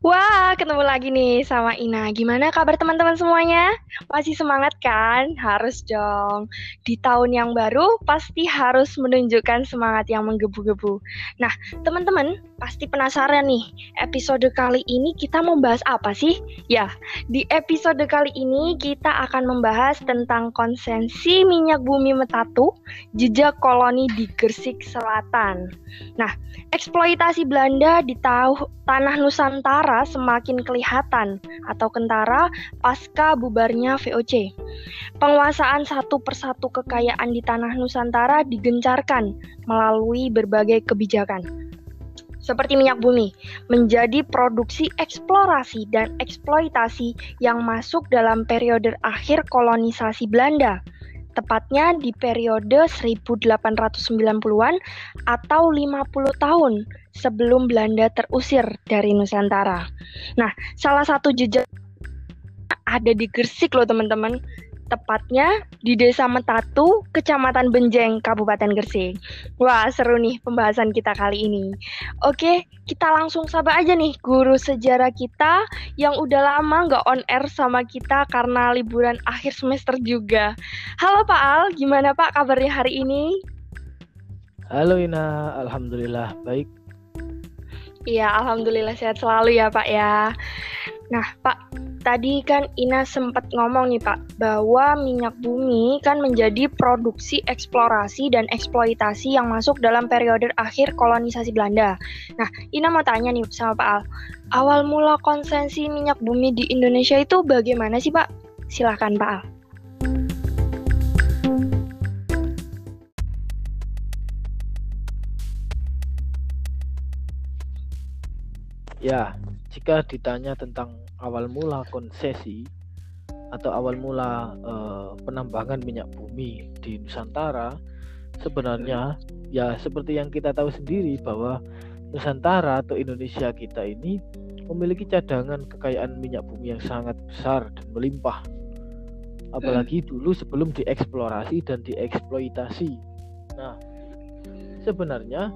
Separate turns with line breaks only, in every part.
Wah, ketemu lagi nih sama Ina. Gimana kabar teman-teman semuanya? Masih semangat kan? Harus dong. Di tahun yang baru pasti harus menunjukkan semangat yang menggebu-gebu. Nah, teman-teman pasti penasaran nih, episode kali ini kita membahas apa sih? Ya, di episode kali ini kita akan membahas tentang konsensi minyak bumi Metatu, jejak koloni di Gersik Selatan. Nah, eksploitasi Belanda di tanah Nusantara kentara semakin kelihatan atau kentara pasca bubarnya VOC. Penguasaan satu persatu kekayaan di tanah Nusantara digencarkan melalui berbagai kebijakan seperti minyak bumi, menjadi produksi eksplorasi dan eksploitasi yang masuk dalam periode akhir kolonisasi Belanda tepatnya di periode 1890-an atau 50 tahun sebelum Belanda terusir dari Nusantara. Nah, salah satu jejak ada di Gersik loh teman-teman tepatnya di Desa Metatu, Kecamatan Benjeng, Kabupaten Gresik. Wah, seru nih pembahasan kita kali ini. Oke, kita langsung sapa aja nih guru sejarah kita yang udah lama nggak on air sama kita karena liburan akhir semester juga. Halo Pak Al, gimana Pak kabarnya hari ini?
Halo Ina, Alhamdulillah baik.
Iya, Alhamdulillah sehat selalu ya Pak ya. Nah Pak, tadi kan Ina sempat ngomong nih Pak, bahwa minyak bumi kan menjadi produksi eksplorasi dan eksploitasi yang masuk dalam periode akhir kolonisasi Belanda. Nah, Ina mau tanya nih sama Pak Al, awal mula konsensi minyak bumi di Indonesia itu bagaimana sih Pak? Silahkan Pak Al.
Ya, jika ditanya tentang awal mula konsesi atau awal mula uh, penambangan minyak bumi di Nusantara sebenarnya ya seperti yang kita tahu sendiri bahwa Nusantara atau Indonesia kita ini memiliki cadangan kekayaan minyak bumi yang sangat besar dan melimpah apalagi hmm. dulu sebelum dieksplorasi dan dieksploitasi nah sebenarnya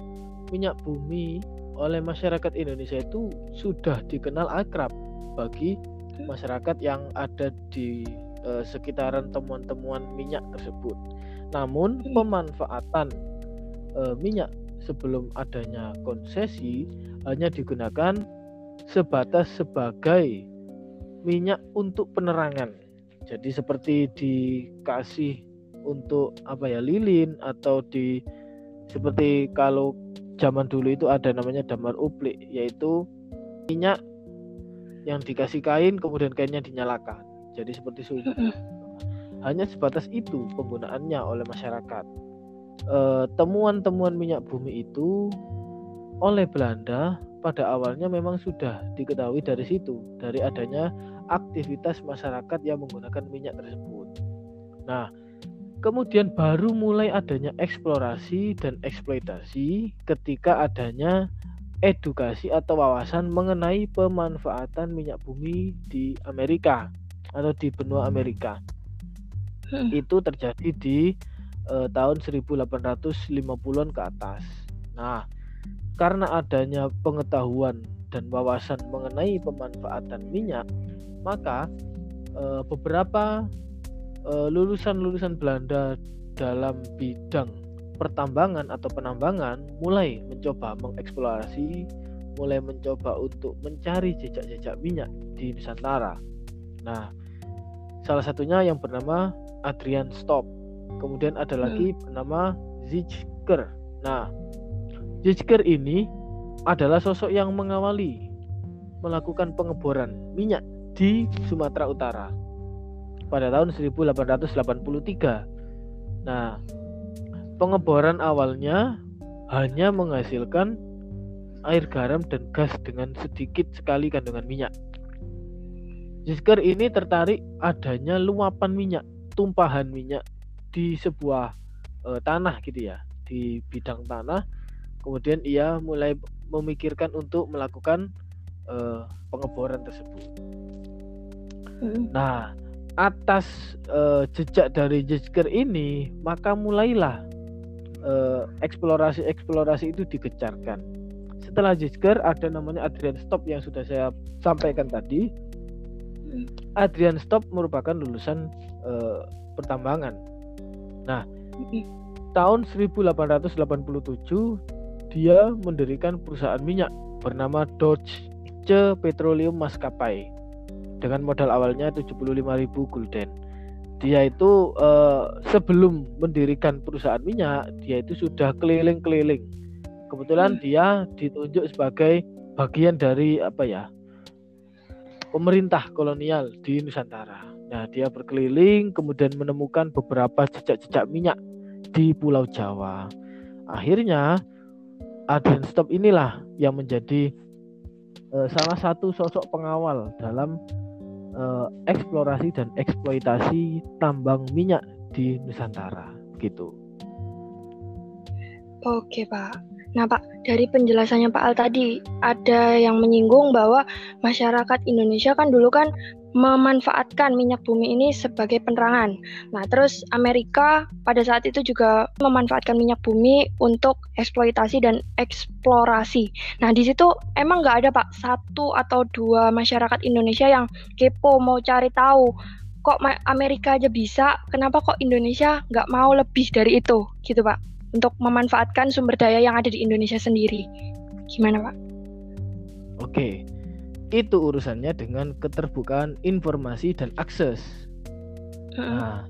minyak bumi oleh masyarakat Indonesia itu sudah dikenal akrab bagi masyarakat yang ada di uh, sekitaran temuan-temuan minyak tersebut. Namun hmm. pemanfaatan uh, minyak sebelum adanya konsesi hanya digunakan sebatas sebagai minyak untuk penerangan. Jadi seperti dikasih untuk apa ya lilin atau di seperti kalau zaman dulu itu ada namanya damar uplik yaitu minyak yang dikasih kain kemudian kainnya dinyalakan. Jadi seperti sumbu hanya sebatas itu penggunaannya oleh masyarakat. Eh, temuan-temuan minyak bumi itu oleh Belanda pada awalnya memang sudah diketahui dari situ dari adanya aktivitas masyarakat yang menggunakan minyak tersebut. Nah kemudian baru mulai adanya eksplorasi dan eksploitasi ketika adanya edukasi atau wawasan mengenai pemanfaatan minyak bumi di Amerika atau di benua Amerika. Hmm. Itu terjadi di uh, tahun 1850-an ke atas. Nah, karena adanya pengetahuan dan wawasan mengenai pemanfaatan minyak, maka uh, beberapa eh, lulusan-lulusan uh, Belanda dalam bidang pertambangan atau penambangan mulai mencoba mengeksplorasi, mulai mencoba untuk mencari jejak-jejak minyak di Nusantara. Nah, salah satunya yang bernama Adrian Stop. Kemudian ada lagi hmm. bernama Zichker. Nah, Zichker ini adalah sosok yang mengawali melakukan pengeboran minyak di Sumatera Utara pada tahun 1883. Nah, Pengeboran awalnya hanya menghasilkan air garam dan gas dengan sedikit sekali kandungan minyak. Jisker ini tertarik adanya luapan minyak, tumpahan minyak di sebuah e, tanah gitu ya, di bidang tanah. Kemudian ia mulai memikirkan untuk melakukan e, pengeboran tersebut. Hmm. Nah, atas e, jejak dari Jisker ini, maka mulailah eksplorasi-eksplorasi itu digecarkan setelah Jisker ada namanya Adrian Stop yang sudah saya sampaikan tadi. Hmm. Adrian Stop merupakan lulusan uh, pertambangan. Nah, hmm. tahun 1887 dia mendirikan perusahaan minyak bernama Dodge Petroleum Maskapai dengan modal awalnya 75.000 gulden. Dia itu uh, sebelum mendirikan perusahaan minyak, dia itu sudah keliling-keliling. Kebetulan hmm. dia ditunjuk sebagai bagian dari apa ya? pemerintah kolonial di Nusantara. Nah, dia berkeliling kemudian menemukan beberapa jejak-jejak minyak di Pulau Jawa. Akhirnya Adrian Stop inilah yang menjadi uh, salah satu sosok pengawal dalam uh, eksplorasi dan eksploitasi tambang minyak di Nusantara gitu.
Oke Pak. Nah Pak, dari penjelasannya Pak Al tadi ada yang menyinggung bahwa masyarakat Indonesia kan dulu kan memanfaatkan minyak bumi ini sebagai penerangan. Nah, terus Amerika pada saat itu juga memanfaatkan minyak bumi untuk eksploitasi dan eksplorasi. Nah, di situ emang nggak ada Pak satu atau dua masyarakat Indonesia yang kepo mau cari tahu kok Amerika aja bisa, kenapa kok Indonesia nggak mau lebih dari itu, gitu Pak, untuk memanfaatkan sumber daya yang ada di Indonesia sendiri. Gimana Pak?
Oke, itu urusannya dengan keterbukaan informasi dan akses. Nah,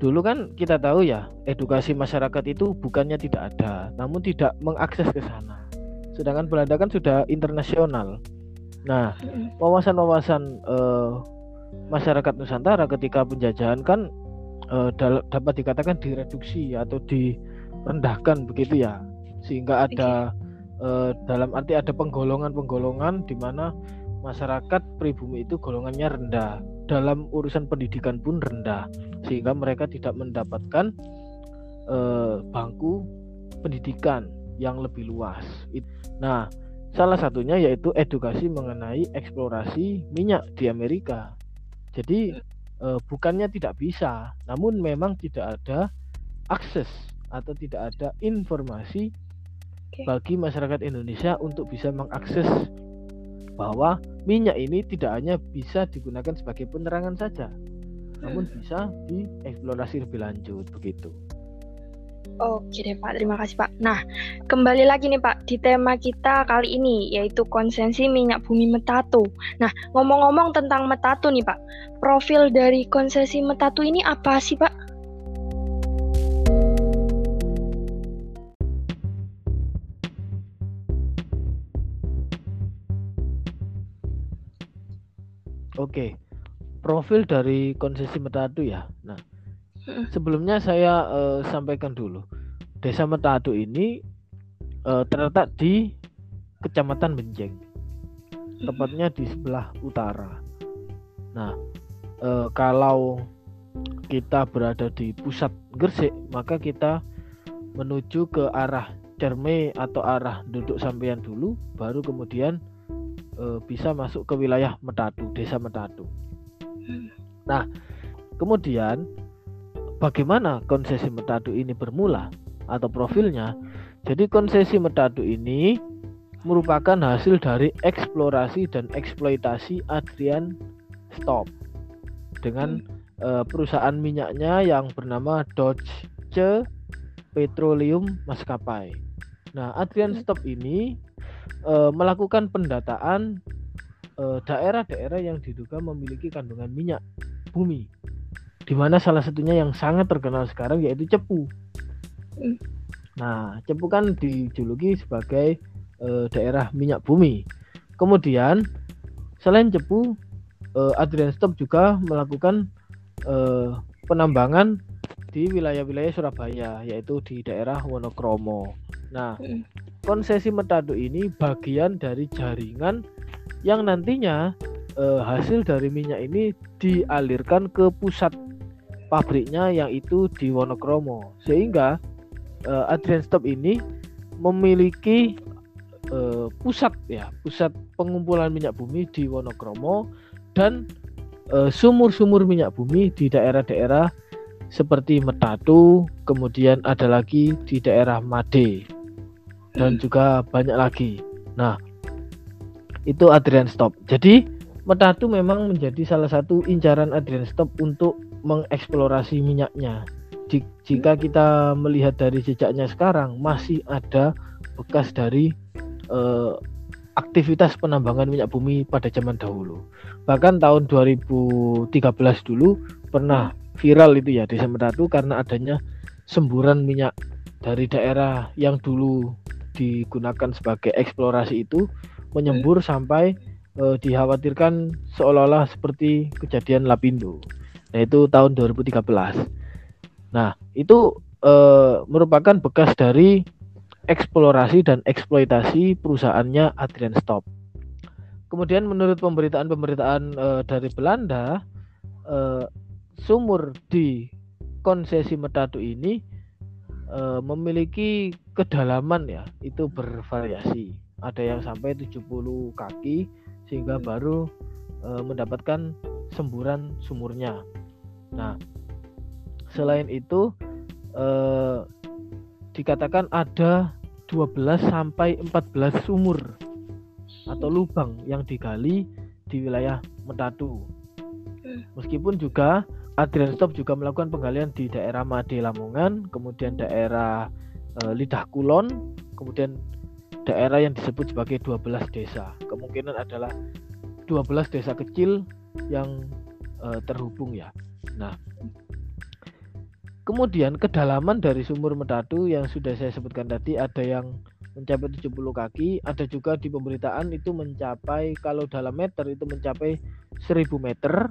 dulu kan kita tahu ya, edukasi masyarakat itu bukannya tidak ada, namun tidak mengakses ke sana. Sedangkan Belanda kan sudah internasional. Nah, wawasan-wawasan uh, masyarakat Nusantara ketika penjajahan kan uh, dapat dikatakan direduksi atau direndahkan begitu ya, sehingga ada uh, dalam arti ada penggolongan-penggolongan di mana masyarakat pribumi itu golongannya rendah dalam urusan pendidikan pun rendah sehingga mereka tidak mendapatkan eh, bangku pendidikan yang lebih luas. Nah, salah satunya yaitu edukasi mengenai eksplorasi minyak di Amerika. Jadi eh, bukannya tidak bisa, namun memang tidak ada akses atau tidak ada informasi bagi masyarakat Indonesia untuk bisa mengakses bahwa minyak ini tidak hanya bisa digunakan sebagai penerangan saja, namun bisa dieksplorasi lebih lanjut begitu.
Oke deh Pak, terima kasih Pak. Nah, kembali lagi nih Pak di tema kita kali ini yaitu konsensi minyak bumi Metatu. Nah, ngomong-ngomong tentang Metatu nih Pak, profil dari konsesi Metatu ini apa sih Pak?
Oke, profil dari konsesi Metadu ya. Nah, sebelumnya saya uh, sampaikan dulu, Desa Metadu ini uh, terletak di Kecamatan Benjeng, tepatnya di sebelah utara. Nah, uh, kalau kita berada di pusat Gresik, maka kita menuju ke arah Cerme atau arah duduk sampean dulu, baru kemudian e, bisa masuk ke wilayah Metadu, desa Metadu. Hmm. Nah, kemudian bagaimana konsesi Metadu ini bermula atau profilnya? Jadi konsesi Metadu ini merupakan hasil dari eksplorasi dan eksploitasi Adrian Stop dengan e, perusahaan minyaknya yang bernama Dodge Petroleum Maskapai. Nah, Adrian hmm. Stop ini uh, melakukan pendataan daerah daerah-daerah yang diduga memiliki kandungan minyak bumi di mana salah satunya yang sangat terkenal sekarang yaitu cepu. Hmm. Nah, cepu kan dijuluki sebagai uh, daerah minyak bumi. Kemudian selain cepu, uh, Adrian Stop juga melakukan uh, penambangan di wilayah-wilayah Surabaya yaitu di daerah Wonokromo. Nah, hmm konsesi metadu ini bagian dari jaringan yang nantinya eh, hasil dari minyak ini dialirkan ke pusat pabriknya yang itu di Wonokromo. Sehingga eh, Adrian Stop ini memiliki eh, pusat ya pusat pengumpulan minyak bumi di Wonokromo dan eh, sumur-sumur minyak bumi di daerah-daerah seperti Metatu kemudian ada lagi di daerah Made dan juga banyak lagi. Nah, itu Adrian Stop. Jadi Metatu memang menjadi salah satu incaran Adrian Stop untuk mengeksplorasi minyaknya. Jika kita melihat dari jejaknya sekarang, masih ada bekas dari eh, aktivitas penambangan minyak bumi pada zaman dahulu. Bahkan tahun 2013 dulu pernah viral itu ya desa Metatu karena adanya semburan minyak dari daerah yang dulu digunakan sebagai eksplorasi itu menyembur hmm. sampai uh, dikhawatirkan seolah-olah seperti kejadian Lapindo. Nah, itu tahun 2013. Nah, itu uh, merupakan bekas dari eksplorasi dan eksploitasi perusahaannya Adrian Stop. Kemudian menurut pemberitaan-pemberitaan uh, dari Belanda, uh, sumur di konsesi Metadu ini uh, memiliki kedalaman ya, itu bervariasi ada yang sampai 70 kaki sehingga hmm. baru e, mendapatkan semburan sumurnya. Nah, selain itu e, dikatakan ada 12 sampai 14 sumur atau lubang yang digali di wilayah Metatu. Hmm. Meskipun juga Adrian Stop juga melakukan penggalian di daerah Made Lamongan, kemudian daerah e, Lidah Kulon, kemudian daerah yang disebut sebagai 12 desa. Kemungkinan adalah 12 desa kecil yang uh, terhubung ya. Nah, kemudian kedalaman dari sumur Metadu yang sudah saya sebutkan tadi ada yang mencapai 70 kaki, ada juga di pemberitaan itu mencapai kalau dalam meter itu mencapai 1000 meter,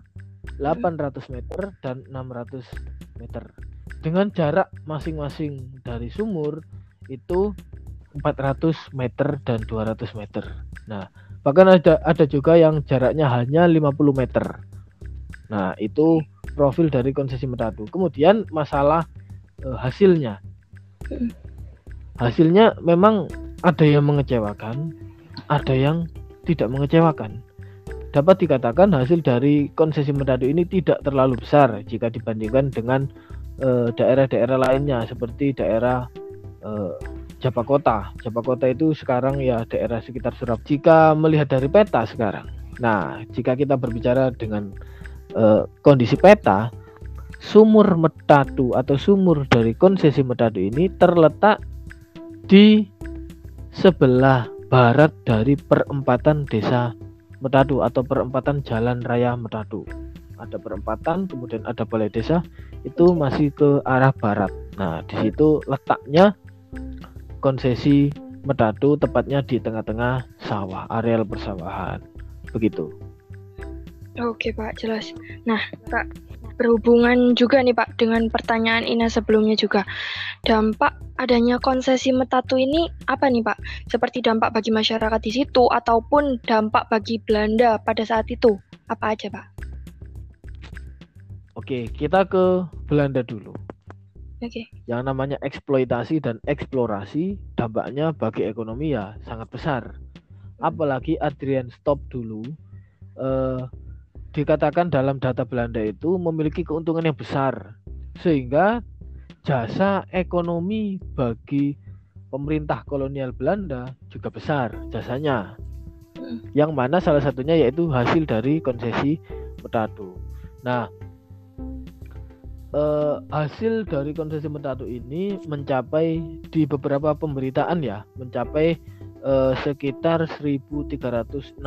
800 meter dan 600 meter. Dengan jarak masing-masing dari sumur itu 400 meter dan 200 meter. Nah, bahkan ada ada juga yang jaraknya hanya 50 meter. Nah, itu profil dari konsesi Metatu. Kemudian masalah e, hasilnya. Hasilnya memang ada yang mengecewakan, ada yang tidak mengecewakan. Dapat dikatakan hasil dari konsesi Metadu ini tidak terlalu besar jika dibandingkan dengan e, daerah-daerah lainnya seperti daerah e, Kota. Japa Kota itu sekarang ya daerah sekitar Surabaya. Jika melihat dari peta sekarang, nah jika kita berbicara dengan uh, kondisi peta, sumur Metatu atau sumur dari konsesi Metatu ini terletak di sebelah barat dari perempatan desa Metadu atau perempatan jalan raya Metadu. Ada perempatan, kemudian ada balai desa, itu masih ke arah barat. Nah, di situ letaknya konsesi Metatu tepatnya di tengah-tengah sawah, areal persawahan. Begitu.
Oke, Pak, jelas. Nah, Pak, berhubungan juga nih, Pak, dengan pertanyaan Ina sebelumnya juga. Dampak adanya konsesi Metatu ini apa nih, Pak? Seperti dampak bagi masyarakat di situ ataupun dampak bagi Belanda pada saat itu? Apa aja, Pak?
Oke, kita ke Belanda dulu.
Okay.
Yang namanya eksploitasi dan eksplorasi dampaknya bagi ekonomi ya sangat besar. Apalagi Adrian Stop dulu eh, dikatakan dalam data Belanda itu memiliki keuntungan yang besar sehingga jasa ekonomi bagi pemerintah kolonial Belanda juga besar jasanya. Hmm. Yang mana salah satunya yaitu hasil dari konsesi Metadu. Nah, uh, hasil dari konsesi Metatu ini mencapai di beberapa pemberitaan ya mencapai uh, sekitar 1364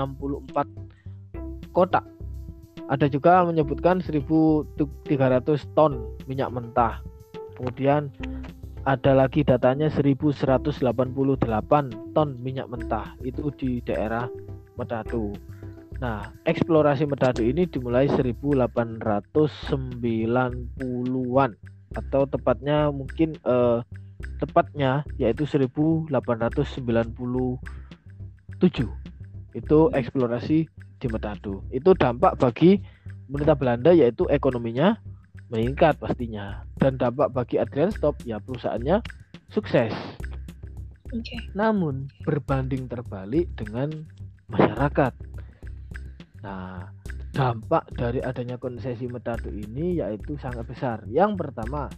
kotak ada juga menyebutkan 1300 ton minyak mentah. Kemudian ada lagi datanya 1188 ton minyak mentah. Itu di daerah Metatu Nah, eksplorasi Medadu ini dimulai 1890-an atau tepatnya mungkin eh, tepatnya yaitu 1897. Itu eksplorasi di Medadu. Itu dampak bagi pemerintah Belanda yaitu ekonominya meningkat pastinya dan dampak bagi Adrian Stop ya perusahaannya sukses.
Okay.
Namun berbanding terbalik dengan masyarakat Nah, dampak dari adanya konsesi metadu ini yaitu sangat besar. Yang pertama,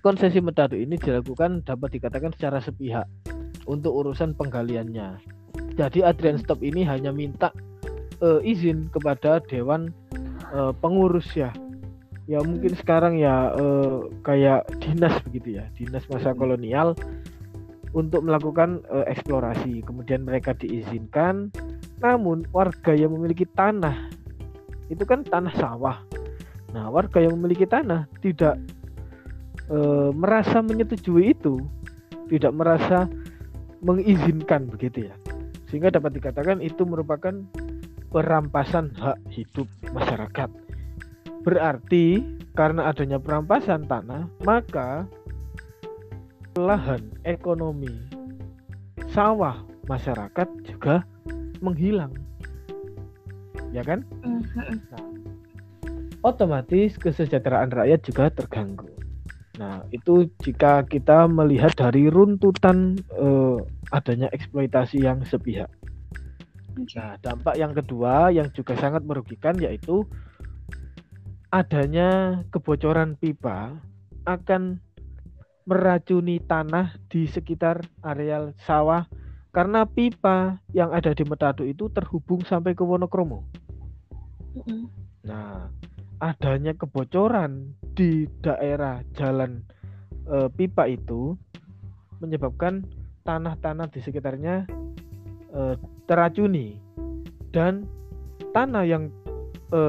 konsesi metadu ini dilakukan dapat dikatakan secara sepihak untuk urusan penggaliannya. Jadi Adrian Stop ini hanya minta uh, izin kepada dewan uh, pengurus ya. Ya mungkin sekarang ya uh, kayak dinas begitu ya, dinas masa kolonial untuk melakukan uh, eksplorasi. Kemudian mereka diizinkan, namun warga yang memiliki tanah itu kan tanah sawah. Nah, warga yang memiliki tanah tidak uh, merasa menyetujui itu, tidak merasa mengizinkan begitu ya. Sehingga dapat dikatakan itu merupakan perampasan hak hidup masyarakat. Berarti karena adanya perampasan tanah, maka lahan ekonomi sawah masyarakat juga menghilang. Ya kan? Mm-hmm. Nah, otomatis kesejahteraan rakyat juga terganggu. Nah, itu jika kita melihat dari runtutan eh, adanya eksploitasi yang sepihak. Nah, dampak yang kedua yang juga sangat merugikan yaitu adanya kebocoran pipa akan meracuni tanah di sekitar areal sawah karena pipa yang ada di Metadu itu terhubung sampai ke Wonokromo. Nah, adanya kebocoran di daerah jalan e, pipa itu menyebabkan tanah-tanah di sekitarnya e, teracuni dan tanah yang e,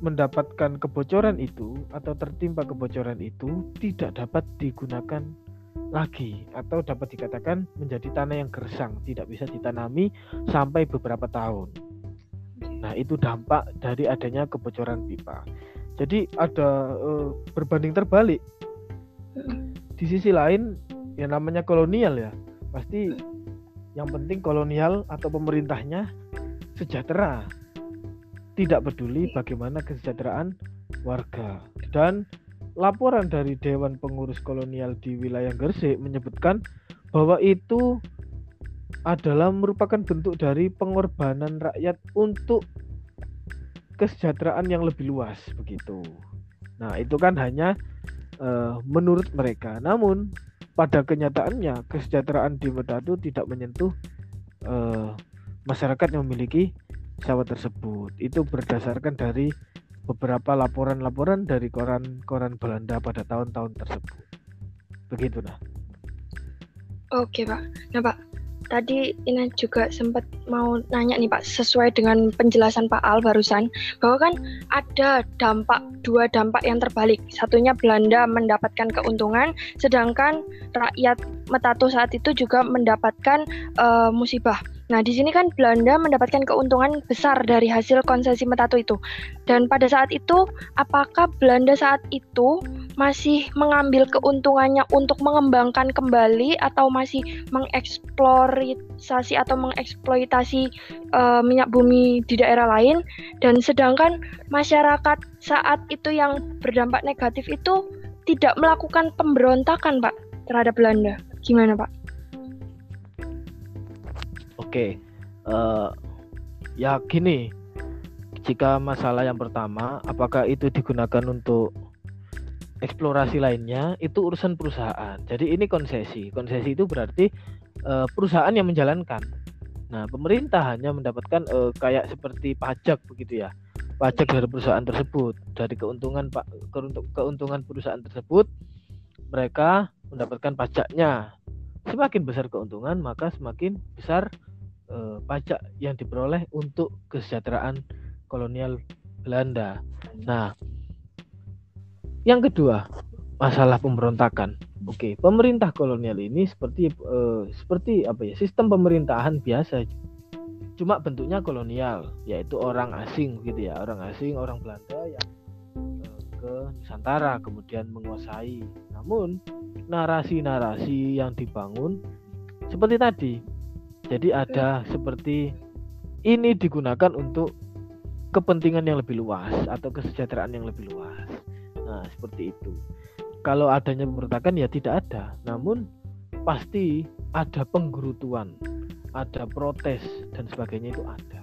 mendapatkan kebocoran itu atau tertimpa kebocoran itu tidak dapat digunakan lagi atau dapat dikatakan menjadi tanah yang gersang tidak bisa ditanami sampai beberapa tahun. Nah, itu dampak dari adanya kebocoran pipa. Jadi ada e, berbanding terbalik. Di sisi lain yang namanya kolonial ya, pasti yang penting kolonial atau pemerintahnya sejahtera. Tidak peduli bagaimana kesejahteraan warga. Dan laporan dari Dewan Pengurus Kolonial di wilayah Gresik menyebutkan bahwa itu adalah merupakan bentuk dari pengorbanan rakyat untuk kesejahteraan yang lebih luas begitu. Nah, itu kan hanya uh, menurut mereka. Namun pada kenyataannya kesejahteraan di Medadu tidak menyentuh uh, masyarakat yang memiliki sawah tersebut. Itu berdasarkan dari beberapa laporan-laporan dari koran-koran Belanda pada tahun-tahun tersebut. Begitu nah.
Oke pak. Nah pak, tadi Ina juga sempat mau nanya nih Pak, sesuai dengan penjelasan Pak Al barusan, bahwa kan ada dampak, dua dampak yang terbalik. Satunya Belanda mendapatkan keuntungan, sedangkan rakyat Metato saat itu juga mendapatkan uh, musibah. Nah, di sini kan Belanda mendapatkan keuntungan besar dari hasil konsesi Metato itu. Dan pada saat itu, apakah Belanda saat itu masih mengambil keuntungannya untuk mengembangkan kembali atau masih mengeksplorasi atau mengeksploitasi uh, minyak bumi di daerah lain? Dan sedangkan masyarakat saat itu yang berdampak negatif itu tidak melakukan pemberontakan, Pak, terhadap Belanda. Gimana, Pak?
Oke, uh, ya gini, jika masalah yang pertama, apakah itu digunakan untuk eksplorasi lainnya, itu urusan perusahaan. Jadi ini konsesi. Konsesi itu berarti uh, perusahaan yang menjalankan. Nah, pemerintah hanya mendapatkan uh, kayak seperti pajak begitu ya, pajak dari perusahaan tersebut, dari keuntungan pak keuntungan perusahaan tersebut, mereka mendapatkan pajaknya. Semakin besar keuntungan, maka semakin besar uh, pajak yang diperoleh untuk kesejahteraan kolonial Belanda. Nah, yang kedua, masalah pemberontakan. Oke, pemerintah kolonial ini seperti uh, seperti apa ya? Sistem pemerintahan biasa. Cuma bentuknya kolonial, yaitu orang asing gitu ya, orang asing, orang Belanda yang uh, ke Nusantara kemudian menguasai. Namun narasi-narasi yang dibangun seperti tadi jadi ada seperti ini digunakan untuk kepentingan yang lebih luas atau kesejahteraan yang lebih luas. Nah, seperti itu. Kalau adanya pemberontakan ya tidak ada, namun pasti ada penggerutuan, ada protes dan sebagainya itu ada.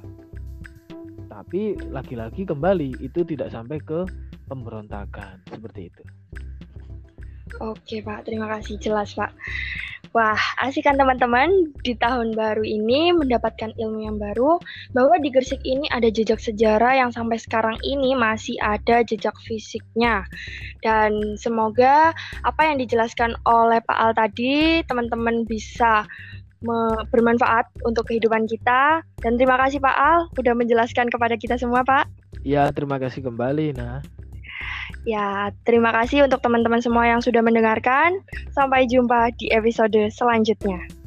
Tapi lagi-lagi kembali itu tidak sampai ke pemberontakan seperti itu.
Oke Pak, terima kasih jelas Pak. Wah, asik kan teman-teman di tahun baru ini mendapatkan ilmu yang baru bahwa di Gersik ini ada jejak sejarah yang sampai sekarang ini masih ada jejak fisiknya. Dan semoga apa yang dijelaskan oleh Pak Al tadi teman-teman bisa bermanfaat untuk kehidupan kita. Dan terima kasih Pak Al sudah menjelaskan kepada kita semua, Pak.
Ya, terima kasih kembali, nah.
Ya, terima kasih untuk teman-teman semua yang sudah mendengarkan. Sampai jumpa di episode selanjutnya.